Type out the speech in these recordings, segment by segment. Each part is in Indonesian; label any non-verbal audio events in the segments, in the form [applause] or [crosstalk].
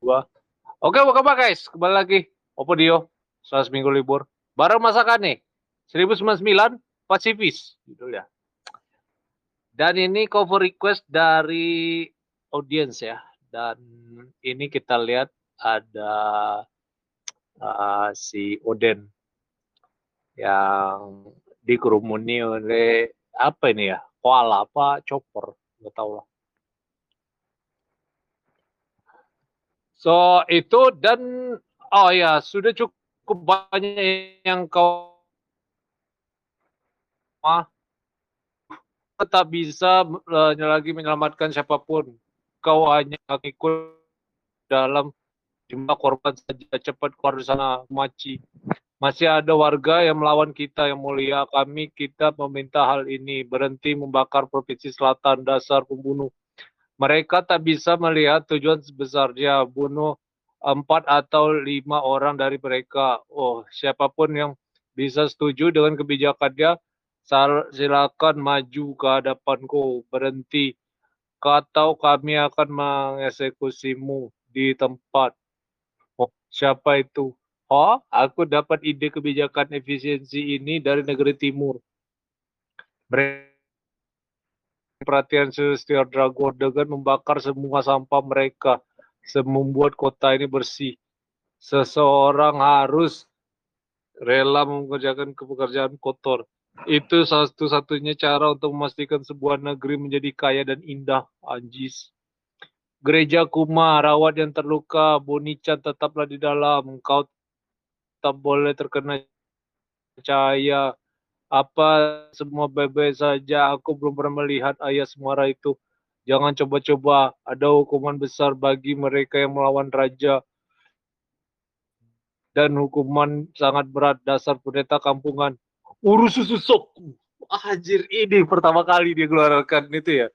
Dua. Oke, apa kabar guys? Kembali lagi Oppo Dio. Setelah seminggu libur. Bareng masakan nih. 1099 Pacifis. Gitu ya. Dan ini cover request dari audience ya. Dan ini kita lihat ada uh, si Oden yang dikerumuni oleh apa ini ya? Koala apa chopper? Nggak tahu lah. So itu dan oh ya sudah cukup banyak yang kau ah, tak bisa uh, lagi menyelamatkan siapa pun. Kau hanya ikut dalam jumlah korban saja cepat keluar di sana maci. Masih ada warga yang melawan kita yang mulia. Kami kita meminta hal ini berhenti membakar provinsi selatan dasar pembunuh mereka tak bisa melihat tujuan sebesarnya bunuh empat atau lima orang dari mereka. Oh, siapa pun yang bisa setuju dengan kebijakannya, silakan maju ke hadapanku, berhenti. Atau kami akan mengeksekusimu di tempat. Oh, siapa itu? Oh, aku dapat ide kebijakan efisiensi ini dari negeri timur. Mereka perhatian Celestial Dragon dengan membakar semua sampah mereka, membuat kota ini bersih. Seseorang harus rela mengerjakan pekerjaan kotor. Itu satu-satunya cara untuk memastikan sebuah negeri menjadi kaya dan indah, Anjis. Gereja Kuma, rawat yang terluka, Bonichan tetaplah di dalam. Kau tak boleh terkena cahaya apa semua baik-baik saja. Aku belum pernah melihat ayah semara itu. Jangan coba-coba. Ada hukuman besar bagi mereka yang melawan raja. Dan hukuman sangat berat dasar pendeta kampungan. Urus susu sokku. Anjir, ini pertama kali dia keluarkan itu ya.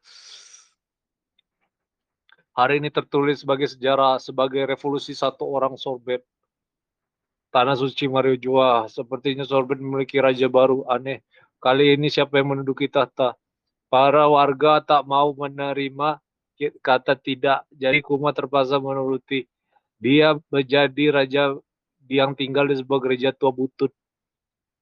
Hari ini tertulis sebagai sejarah, sebagai revolusi satu orang sorbet Tanah suci Mario Jua. Sepertinya Sorbet memiliki raja baru. Aneh. Kali ini siapa yang menduduki tahta? Para warga tak mau menerima kata tidak. Jadi Kuma terpaksa menuruti. Dia menjadi raja yang tinggal di sebuah gereja tua butut.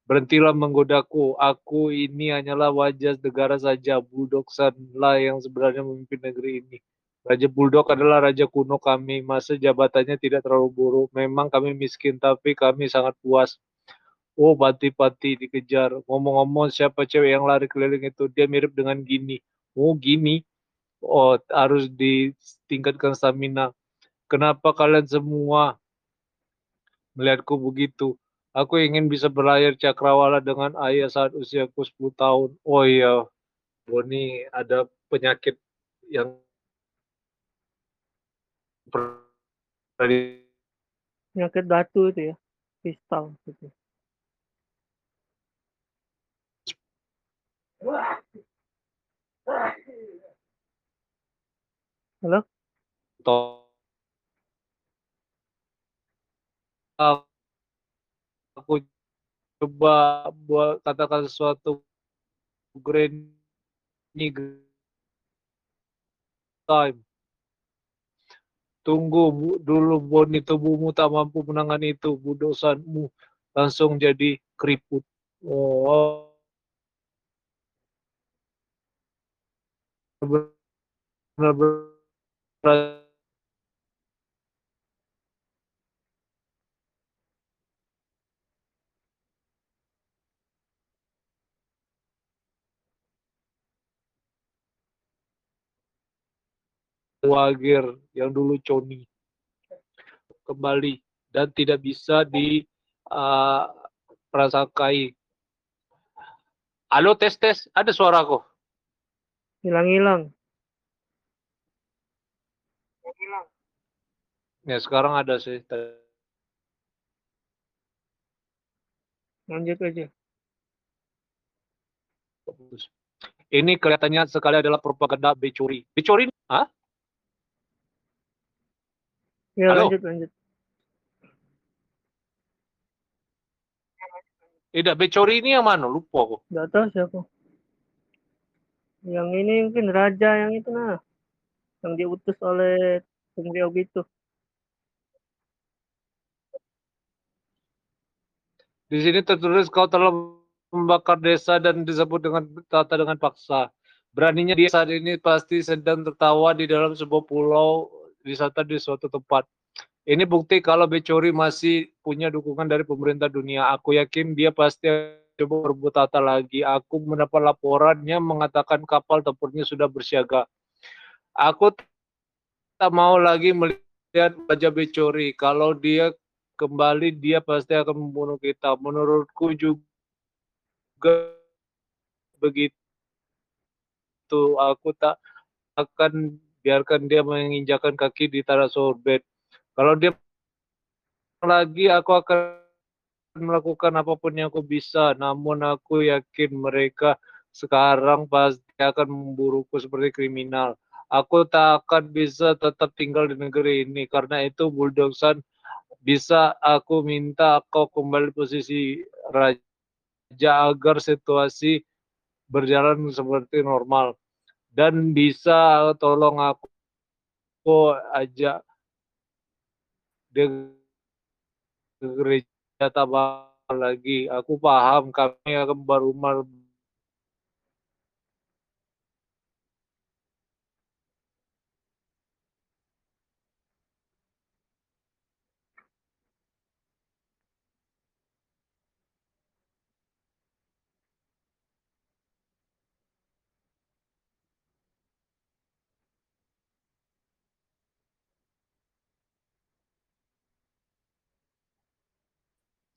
Berhentilah menggodaku. Aku ini hanyalah wajah negara saja. Budoksanlah yang sebenarnya memimpin negeri ini. Raja Bulldog adalah raja kuno kami. Masa jabatannya tidak terlalu buruk. Memang kami miskin, tapi kami sangat puas. Oh, pati-pati dikejar. Ngomong-ngomong, siapa cewek yang lari keliling itu? Dia mirip dengan gini. Oh, gini. Oh, harus ditingkatkan stamina. Kenapa kalian semua melihatku begitu? Aku ingin bisa berlayar cakrawala dengan ayah saat usiaku 10 tahun. Oh iya, Boni ada penyakit yang penyakit batu itu ya kristal gitu. Halo? Aku coba buat katakan sesuatu grand time Tunggu dulu Boni tubuhmu tak mampu menangani itu. Budosanmu langsung jadi keriput. Oh. Benar-benar Wagir yang dulu Coni kembali dan tidak bisa di uh, prasakai. Halo tes tes, ada suara kok? Hilang-hilang. Ya sekarang ada sih. Lanjut aja. Ini kelihatannya sekali adalah propaganda Becuri. Becuri, ah? Ya, Halo. lanjut, lanjut. Eh, Ida Becori ini yang mana? Lupa aku. Gak tahu siapa. Yang ini mungkin raja yang itu nah. Yang diutus oleh Tung Riau gitu. Di sini tertulis kau telah membakar desa dan disebut dengan tata dengan paksa. Beraninya dia saat ini pasti sedang tertawa di dalam sebuah pulau wisata di suatu tempat. Ini bukti kalau Becori masih punya dukungan dari pemerintah dunia. Aku yakin dia pasti coba berebut tata lagi. Aku mendapat laporannya mengatakan kapal tempurnya sudah bersiaga. Aku tak mau lagi melihat Raja Becori. Kalau dia kembali, dia pasti akan membunuh kita. Menurutku juga begitu. Aku tak akan biarkan dia menginjakan kaki di tanah sorbet. Kalau dia lagi, aku akan melakukan apa pun yang aku bisa. Namun aku yakin mereka sekarang pasti akan memburuku seperti kriminal. Aku tak akan bisa tetap tinggal di negeri ini. Karena itu Bulldosan bisa aku minta kau kembali posisi raja agar situasi berjalan seperti normal. Dan bisa tolong aku aja dia gereja tabah lagi. Aku paham kami akan berumah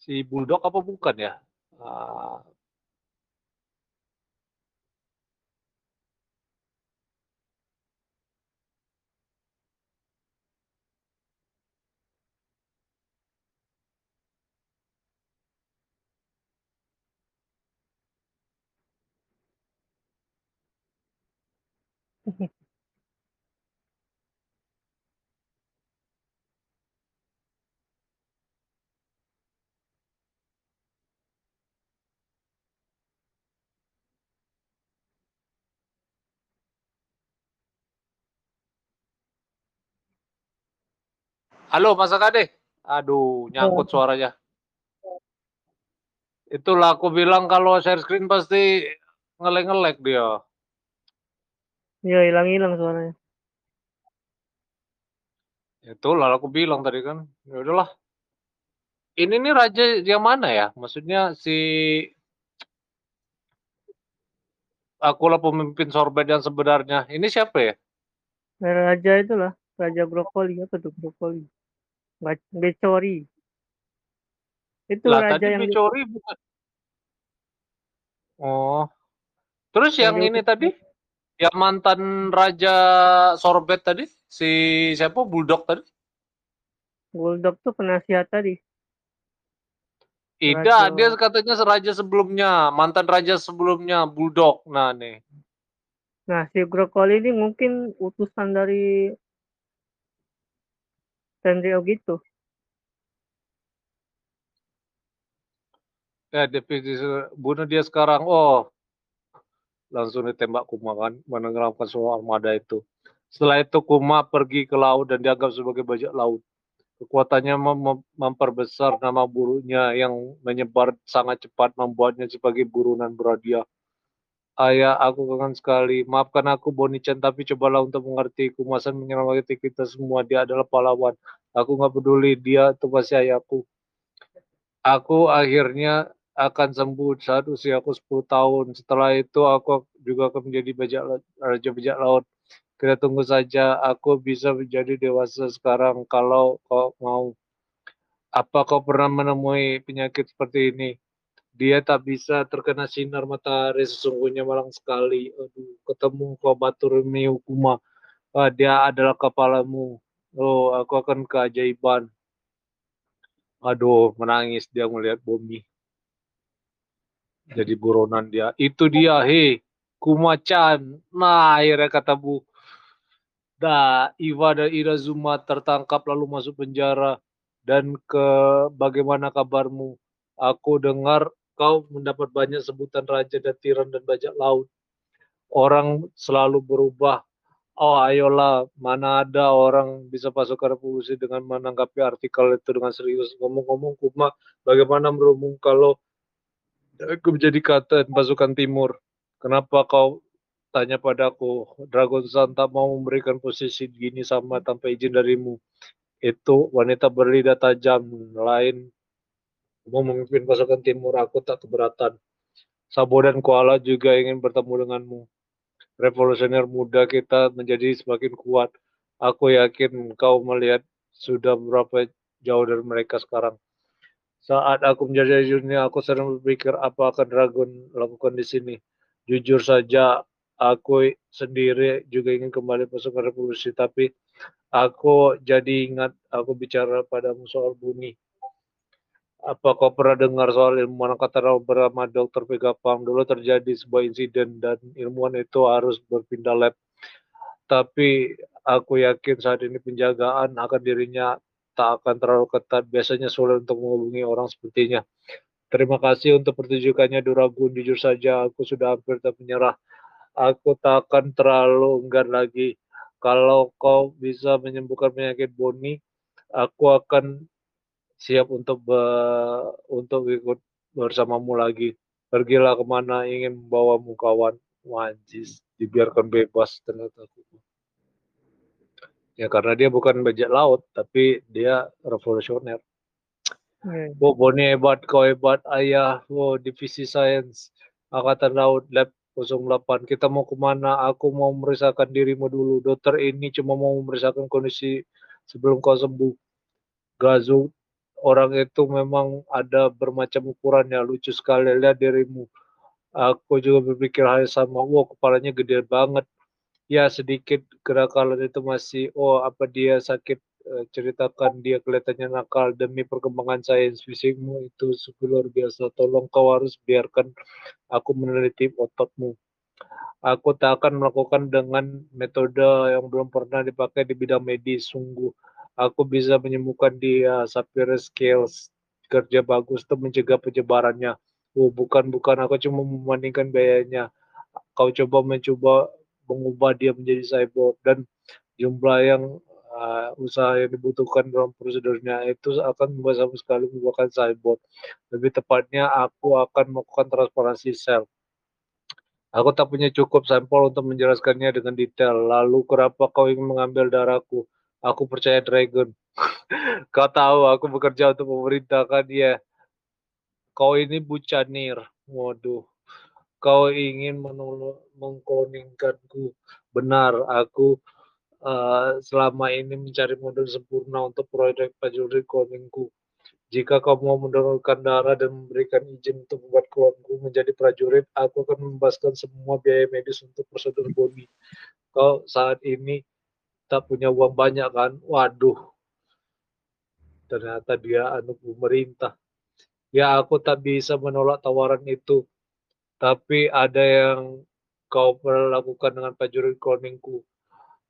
si Bulldog apa bukan ya? Uh, [laughs] Halo Mas Akade. Aduh, nyangkut suaranya. Itulah aku bilang kalau share screen pasti ngelek-ngelek dia. Iya, hilang-hilang suaranya. Itulah aku bilang tadi kan. Ya udahlah. Ini nih raja yang mana ya? Maksudnya si akulah pemimpin sorbet yang sebenarnya. Ini siapa ya? Raja itulah, Raja Brokoli apa tuh Brokoli? Becori. Itu Lah, raja tadi yang Becori bukan. Oh. Terus yang Raja ini itu- tadi? Yang mantan raja sorbet tadi? Si siapa? Bulldog tadi? Bulldog tuh penasihat tadi. Tidak, Raja- dia katanya raja sebelumnya, mantan raja sebelumnya Bulldog. Nah, nih. Nah, si Brokoli ini mungkin utusan dari Tenryo gitu. Ya, definisi bunuh dia sekarang. Oh, langsung ditembak Kuma kan, menenggelamkan semua armada itu. Setelah itu Kuma pergi ke laut dan dianggap sebagai bajak laut. Kekuatannya mem- mem- memperbesar nama buruknya yang menyebar sangat cepat membuatnya sebagai burunan berhadiah. Ayah, aku kangen sekali. Maafkan aku, Bonichan, tapi cobalah untuk mengerti. Kumasan menyelamatkan kita semua. Dia adalah pahlawan. Aku nggak peduli. Dia itu pasti ayahku. Aku akhirnya akan sembuh saat usia aku 10 tahun. Setelah itu aku juga akan menjadi bajak raja bajak laut. Kita tunggu saja. Aku bisa menjadi dewasa sekarang kalau kau mau. Apa kau pernah menemui penyakit seperti ini? Dia tak bisa terkena sinar matahari sesungguhnya malang sekali. Aduh, ketemu kau Batur Kuma. Ah, dia adalah kepalamu. Oh, aku akan keajaiban. Aduh, menangis dia melihat bumi. Jadi buronan dia. Itu dia, hei, Kuma-chan. Nah, akhirnya kata Bu. Dah, Iwa dan Irazuma tertangkap lalu masuk penjara. Dan ke bagaimana kabarmu? Aku dengar kau mendapat banyak sebutan raja dan tiran dan bajak laut. Orang selalu berubah. Oh ayolah, mana ada orang bisa pasukan revolusi dengan menanggapi artikel itu dengan serius. Ngomong-ngomong Kuma, bagaimana merumung kalau aku menjadi kata pasukan timur? Kenapa kau tanya padaku, Dragon Sun tak mau memberikan posisi gini sama tanpa izin darimu? Itu wanita berlidah tajam lain mau memimpin pasukan timur, aku tak keberatan. Sabo dan Kuala juga ingin bertemu denganmu revolusioner muda kita menjadi semakin kuat. Aku yakin kau melihat sudah berapa jauh dari mereka sekarang. Saat aku menjadi junior, aku sering berpikir apa akan Dragon lakukan di sini. Jujur saja, aku sendiri juga ingin kembali pasukan revolusi, tapi aku jadi ingat aku bicara padamu soal Buni. Apa kau pernah dengar soal ilmuwan angkatan bernama Dr. Pegapam? Dulu terjadi sebuah insiden dan ilmuwan itu harus berpindah lab. Tapi aku yakin saat ini penjagaan akan dirinya tak akan terlalu ketat. Biasanya sulit untuk menghubungi orang sepertinya. Terima kasih untuk pertunjukannya Duragun. Jujur saja aku sudah hampir tak menyerah. Aku tak akan terlalu enggan lagi. Kalau kau bisa menyembuhkan penyakit Boni, aku akan siap untuk be, untuk ikut bersamamu lagi. Pergilah ke mana ingin membawamu kawan. Wajis, dibiarkan bebas ternyata. Ya karena dia bukan bajak laut, tapi dia revolusioner. Hmm. Oh, Boni hebat, kau hebat, ayah. Oh, divisi sains, angkatan laut, lab 08. Kita mau ke mana? Aku mau memeriksakan dirimu dulu. Dokter ini cuma mau memeriksakan kondisi sebelum kau sembuh. Gazu orang itu memang ada bermacam ukurannya lucu sekali. Lihat dirimu. Aku juga berpikir hal yang sama. Wow kepalanya gede banget. Ya sedikit gerakan itu masih oh apa dia sakit eh, ceritakan dia kelihatannya nakal demi perkembangan sains fisikmu itu. Luar biasa. Tolong kau harus biarkan aku meneliti ototmu. Aku tak akan melakukan dengan metode yang belum pernah dipakai di bidang medis. Sungguh aku bisa menyembuhkan dia Sapphire Scales kerja bagus untuk mencegah penyebarannya. Oh bukan bukan. Aku cuma membandingkan biayanya. Kau coba mencoba mengubah dia menjadi cyborg. Dan jumlah yang uh, usaha yang dibutuhkan dalam prosedurnya itu akan membuat sama sekali membuahkan cyborg. Lebih tepatnya aku akan melakukan transparansi sel. Aku tak punya cukup sampel untuk menjelaskannya dengan detail. Lalu kenapa kau ingin mengambil darahku? Aku percaya Dragon. [laughs] Kau tahu aku bekerja untuk pemerintah kan ya. Kau ini bucanir. Waduh. Kau ingin mengkloningkanku. Benar, aku uh, selama ini mencari model sempurna untuk proyek prajurit kloningku. Jika kau mau mendonorkan darah dan memberikan izin untuk membuat klonku menjadi prajurit, aku akan membebaskan semua biaya medis untuk prosedur boni. Kau saat ini tak punya uang banyak kan? Waduh. Ternyata dia anu pemerintah. Ya aku tak bisa menolak tawaran itu. Tapi ada yang kau pernah lakukan dengan prajurit koningku?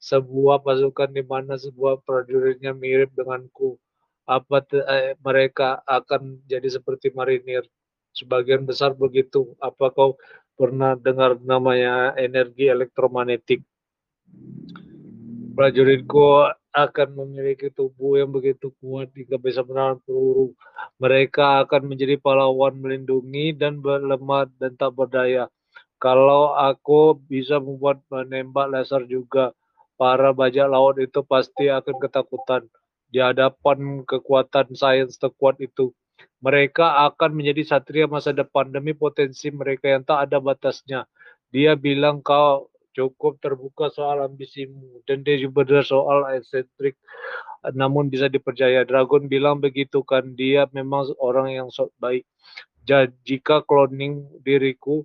Sebuah pasukan di mana sebuah prajuritnya mirip denganku. Apa eh, mereka akan jadi seperti marinir? Sebagian besar begitu. Apa kau pernah dengar namanya energi elektromagnetik prajuritku akan memiliki tubuh yang begitu kuat hingga bisa menahan peluru. Mereka akan menjadi pahlawan melindungi dan berlemah dan tak berdaya. Kalau aku bisa membuat menembak laser juga, para bajak laut itu pasti akan ketakutan di hadapan kekuatan sains terkuat itu. Mereka akan menjadi satria masa depan demi potensi mereka yang tak ada batasnya. Dia bilang kau cukup terbuka soal ambisimu. Dan dia juga soal eksentrik. Namun bisa dipercaya Dragon bilang begitu kan dia memang orang yang sok baik. Jika cloning diriku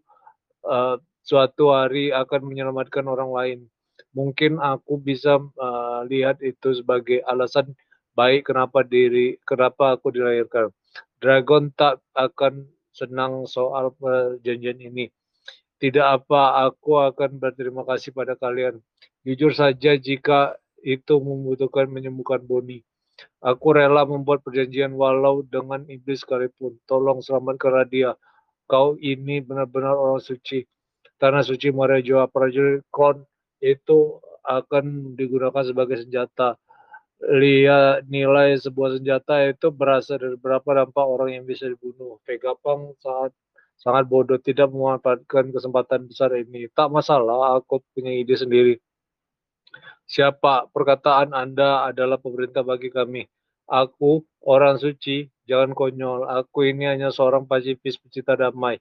uh, suatu hari akan menyelamatkan orang lain. Mungkin aku bisa uh, lihat itu sebagai alasan baik kenapa diri kenapa aku dilahirkan. Dragon tak akan senang soal perjanjian ini tidak apa, aku akan berterima kasih pada kalian. Jujur saja jika itu membutuhkan menyembuhkan Boni. Aku rela membuat perjanjian walau dengan iblis sekalipun. Tolong selamatkan Radia. Kau ini benar-benar orang suci. Tanah suci Maria Jawa prajurit Kon itu akan digunakan sebagai senjata. Lihat nilai sebuah senjata itu berasal dari berapa dampak orang yang bisa dibunuh. Vegapunk saat sangat bodoh tidak memanfaatkan kesempatan besar ini. Tak masalah, aku punya ide sendiri. Siapa perkataan Anda adalah pemerintah bagi kami. Aku orang suci, jangan konyol. Aku ini hanya seorang pasifis pecinta damai.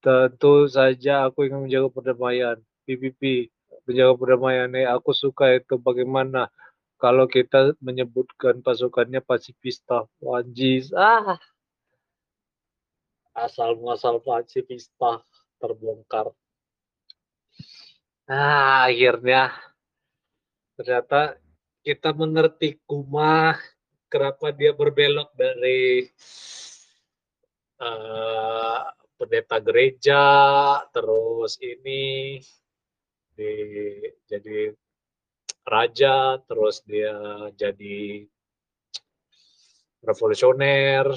Tentu saja aku ingin menjaga perdamaian. PPP, menjaga perdamaian. Eh, aku suka itu bagaimana kalau kita menyebutkan pasukannya pasifista. Wajis, ah. Asal muasal pasifista terbongkar. Ah, akhirnya ternyata kita mengerti Kuma kenapa dia berbelok dari uh, pendeta gereja, terus ini di jadi raja, terus dia jadi revolusioner,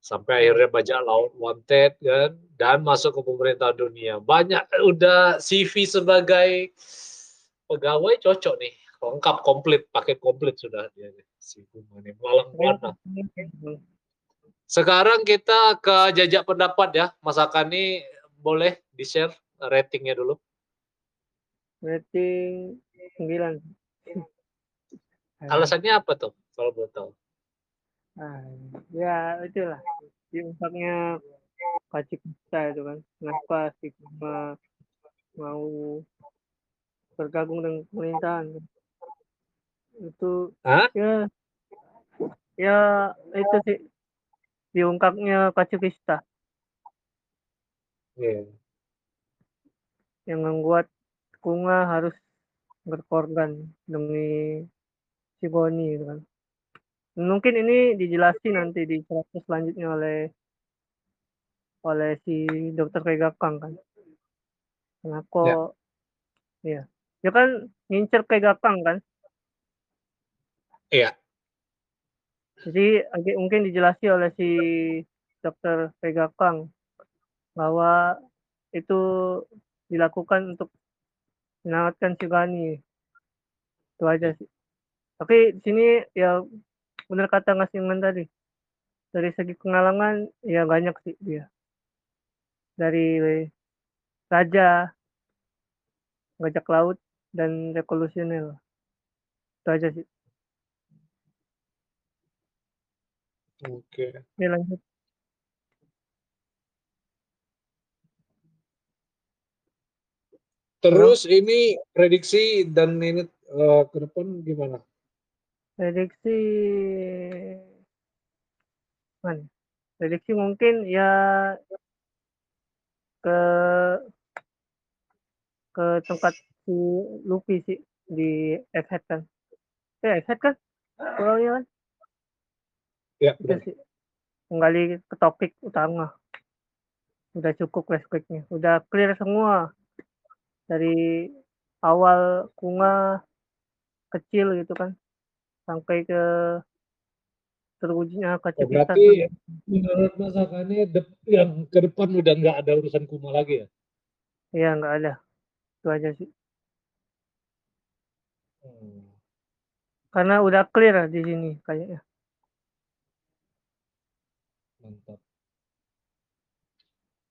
sampai akhirnya bajak laut wanted kan, dan masuk ke pemerintah dunia. Banyak udah CV sebagai pegawai cocok nih, lengkap komplit, paket komplit sudah dia si Kuma ini melalang mana. Sekarang kita ke jajak pendapat ya. Mas Akani boleh di-share ratingnya dulu. Rating 9. Alasannya apa tuh kalau boleh tahu? Ah, ya itulah diungkapnya pacik kita itu kan. Kenapa si Kuma mau bergabung dengan pemerintahan? Itu Hah? ya ya itu sih diungkapnya pacifista Yeah. yang membuat Kunga harus berkorban demi Sigoni gitu kan. Mungkin ini dijelasin nanti di proses selanjutnya oleh oleh si dokter Kegakang kan. Kenapa? Ya. ya. Dia kan ngincer Kegakang kan. Iya. Jadi mungkin dijelaskan oleh si dokter Kang bahwa itu dilakukan untuk menyelamatkan si Gani. Itu aja sih. Tapi di sini ya benar kata Ngasiman tadi. Dari segi pengalaman ya banyak sih dia. Dari raja, bajak laut, dan revolusioner. Itu aja sih. Oke. Ya lanjut. Terus ini prediksi dan ini uh, ke depan gimana? Prediksi mana? Prediksi mungkin ya ke ke tempat si Luffy sih di F-Head kan. Eh, F-Head kan? Pulaunya kan? Ya, itu sih. Kembali ke topik utama. Udah cukup flashbacknya. Udah clear semua dari awal kunga kecil gitu kan sampai ke terwujudnya oh, berarti menurut masakannya yang ke depan udah nggak ada urusan kuma lagi ya? Iya nggak ada. Itu aja sih. Hmm. karena udah clear di sini kayaknya. Mantap.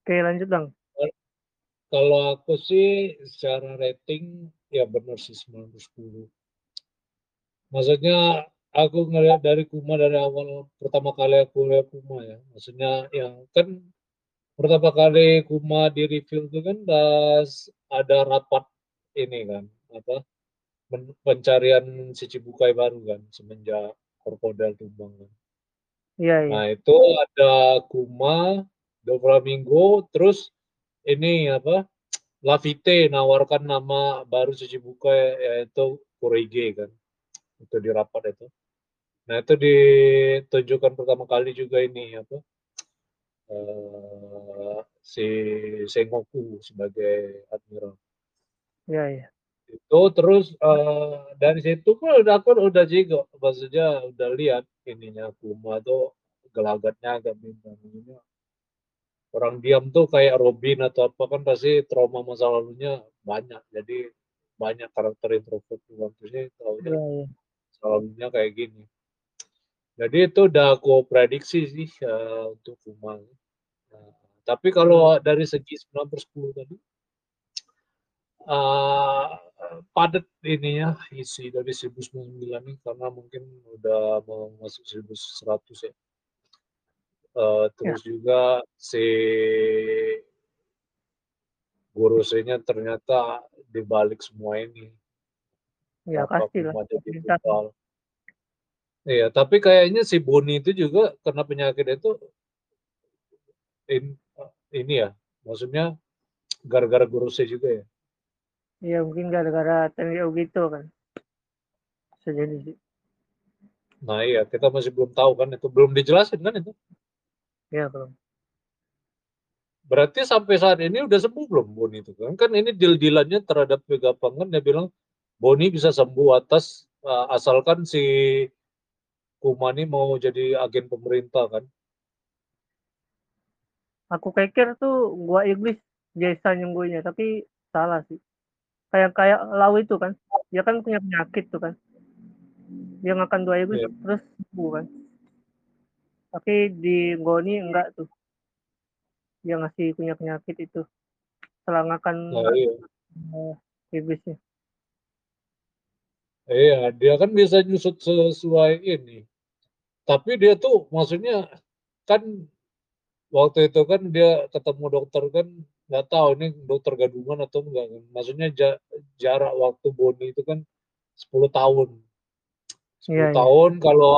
Oke lanjut bang. Kalau aku sih secara rating ya benar sih 910. Maksudnya aku ngelihat dari Kuma dari awal pertama kali aku lihat Kuma ya. Maksudnya yang kan pertama kali Kuma di review itu kan pas ada rapat ini kan apa pencarian si Cibukai baru kan semenjak Korkodel tumbang kan. Iya, iya. Nah itu ada Kuma, Doflamingo, terus ini apa Lavite nawarkan nama baru buka yaitu Kurege kan itu di rapat itu. Nah itu ditunjukkan pertama kali juga ini apa uh, si Sengoku sebagai admiral. Ya ya itu terus uh, dari situ pun udah aku udah juga maksudnya udah lihat ininya Kuma tuh gelagatnya agak bintang. Orang diam tuh kayak Robin atau apa kan pasti trauma masa lalunya banyak. Jadi banyak karakter introvert. Waktunya taunya Iya iya. Selalunya kayak gini. Jadi itu udah aku prediksi sih uh, untuk Kumal. Nah, tapi kalau dari segi 9 per 10 tadi uh, padat ininya isi dari 1099 ini karena mungkin udah mau masuk 1100 ya. Uh, terus ya. juga si gurusnya ternyata dibalik semua ini. Ya pasti lah. Iya, tapi kayaknya si Boni itu juga kena penyakit itu in, ini ya, maksudnya gara-gara gurusnya juga ya. Iya mungkin gara-gara TNI gitu kan. Bisa jadi sih. Nah iya, kita masih belum tahu kan itu belum dijelasin kan itu. Iya belum. Berarti sampai saat ini udah sembuh belum Boni itu kan? Kan ini deal-dealannya terhadap Vegapangan dia bilang Boni bisa sembuh atas uh, asalkan si Kumani mau jadi agen pemerintah kan? Aku pikir tuh gua iblis jasa nyembuhnya, tapi salah sih. Kayak kayak Lau itu kan, dia kan punya penyakit tuh kan. Dia makan dua iblis yeah. terus sembuh kan. Tapi di Goni enggak tuh. Dia ngasih punya penyakit itu. Setelah makan oh, iya. uh, iblisnya. Iya, dia kan bisa nyusut sesuai ini. Tapi dia tuh maksudnya kan waktu itu kan dia ketemu dokter kan nggak tahu ini dokter gadungan atau enggak kan. Maksudnya jarak waktu Boni itu kan 10 tahun. 10 ya, tahun ya. kalau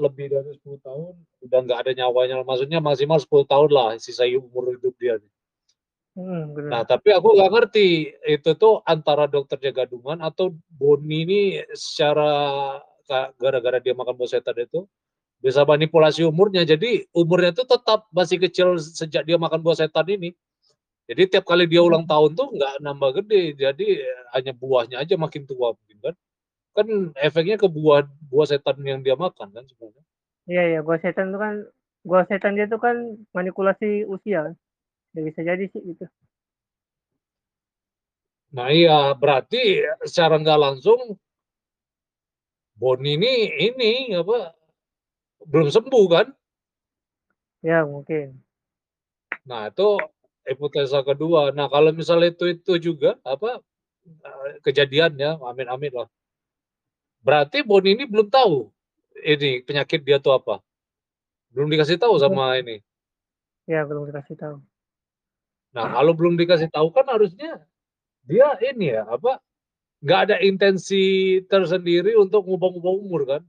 lebih dari 10 tahun udah nggak ada nyawanya. Maksudnya maksimal 10 tahun lah sisa umur hidup dia. Hmm, nah tapi aku nggak ngerti itu tuh antara dokternya gadungan atau Boni ini secara gara-gara dia makan bosetan itu bisa manipulasi umurnya. Jadi umurnya itu tetap masih kecil sejak dia makan buah setan ini. Jadi tiap kali dia ulang tahun tuh nggak nambah gede, jadi hanya buahnya aja makin tua mungkin kan. Kan efeknya ke buah buah setan yang dia makan kan sebenarnya. Iya iya, buah setan itu kan buah setan dia tuh kan manipulasi usia kan. Ya bisa jadi sih gitu. Nah iya, berarti secara nggak langsung Boni ini ini apa belum sembuh kan? Ya mungkin. Nah itu hipotesa kedua. Nah kalau misalnya itu itu juga apa kejadiannya, amin-amin lah. Berarti Boni ini belum tahu ini penyakit dia tuh apa? Belum dikasih tahu sama ini. Ya belum dikasih tahu. Nah kalau belum dikasih tahu kan harusnya dia ini ya apa? Nggak ada intensi tersendiri untuk ngubah-ngubah umur kan?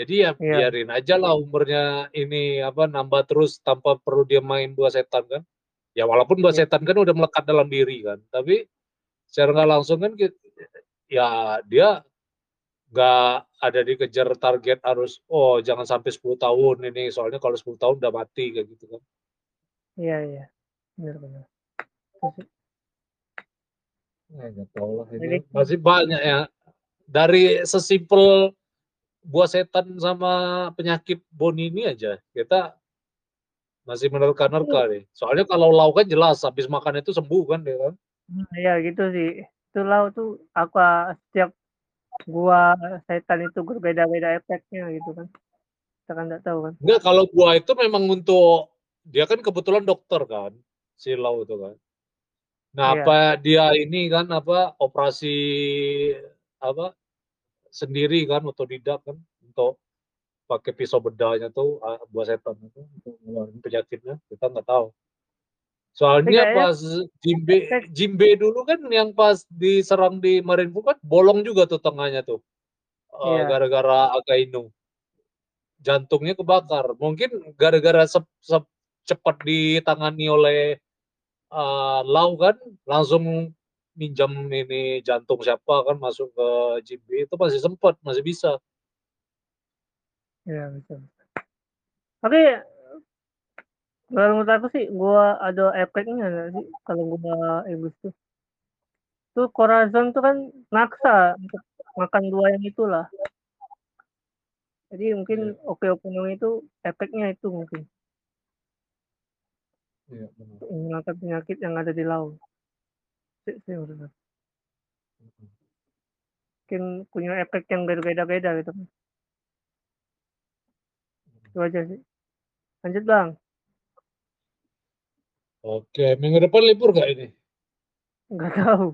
Jadi ya yeah. biarin aja lah umurnya ini apa nambah terus tanpa perlu dia main dua setan kan. Ya walaupun dua yeah. setan kan udah melekat dalam diri kan. Tapi secara nggak langsung kan ya dia nggak ada dikejar target harus oh jangan sampai 10 tahun ini soalnya kalau 10 tahun udah mati kayak gitu kan. Iya iya. Ya, tahu lah ini masih banyak ya. Dari sesimpel buah setan sama penyakit boni ini aja kita masih menerka-nerka nih. Soalnya kalau lau kan jelas habis makan itu sembuh kan dia kan. Hmm, iya gitu sih. Itu lau tuh apa setiap buah setan itu berbeda-beda efeknya gitu kan. Kita kan nggak tahu kan. Enggak, kalau buah itu memang untuk dia kan kebetulan dokter kan, si lau itu kan. Nah, iya. apa dia ini kan apa operasi apa sendiri kan otodidak kan untuk pakai pisau bedanya tuh uh, buat setan itu untuk ngeluarin penyakitnya kita nggak tahu soalnya pas Jimbe Jimbe dulu kan yang pas diserang di Marineford kan bolong juga tuh tengahnya tuh uh, iya. gara-gara Akainu jantungnya kebakar mungkin gara-gara sep, sep, cepat ditangani oleh uh, Lau kan langsung minjam ini jantung siapa kan masuk ke JB itu masih sempat masih bisa. Ya bisa tapi kalau menurut aku sih gua ada efeknya sih kalau gua Ebus tuh? Tuh Corazon tuh kan maksa untuk makan dua yang itulah. Jadi mungkin oke oke itu efeknya itu mungkin ya, benar. menangkap penyakit yang ada di laut sih mungkin punya efek yang berbeda-beda gitu. Itu aja sih. Lanjut Bang. Oke, minggu depan libur nggak ini? Nggak tahu.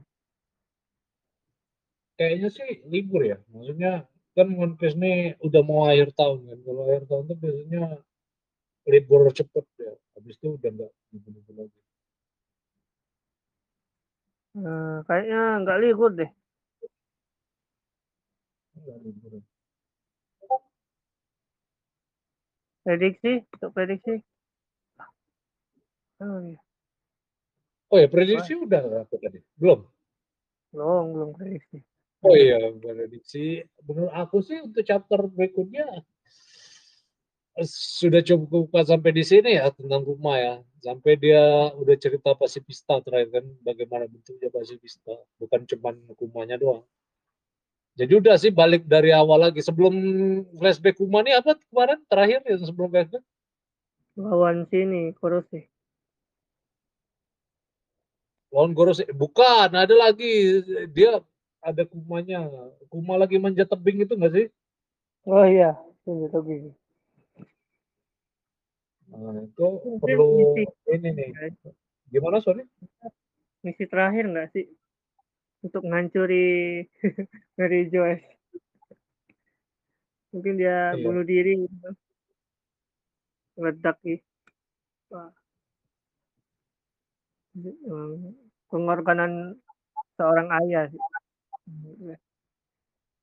Kayaknya sih libur ya. Maksudnya kan One Piece ini udah mau akhir tahun kan. Kalau akhir tahun tuh biasanya libur cepet ya. Habis itu udah nggak libur-libur lagi. Eh, kayaknya nggak libur deh. Nggak libur. Prediksi, untuk prediksi. Oh iya, Oh ya, prediksi udah apa tadi? Belum? belum, belum prediksi. Oh iya, prediksi. Menurut aku sih untuk chapter berikutnya sudah cukup sampai di sini ya tentang rumah ya. Sampai dia udah cerita pasifista terakhir kan bagaimana bentuknya pasifista, bukan cuman rumahnya doang. Jadi udah sih balik dari awal lagi. Sebelum flashback rumah ini apa kemarin terakhir yang sebelum flashback? Lawan sini, Kuroshi. Lawan Goros bukan ada lagi dia ada kumanya kuma lagi manjat tebing itu nggak sih Oh iya, tunggu tunggu. Nah, itu Mungkin perlu misi. ini nih gimana sorry Misi terakhir nggak sih? Untuk menghancuri [laughs] Mary Joyce. Mungkin dia Iya. bunuh diri gitu. Meledak. Emang Pengorbanan seorang ayah sih.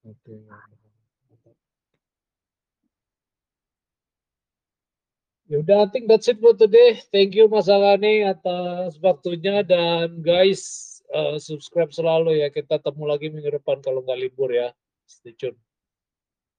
oke ya udah I think that's it for today. Thank you Mas Agani atas waktunya. Dan guys eh, subscribe selalu ya. Kita temu lagi minggu depan kalau nggak libur ya. Stay tune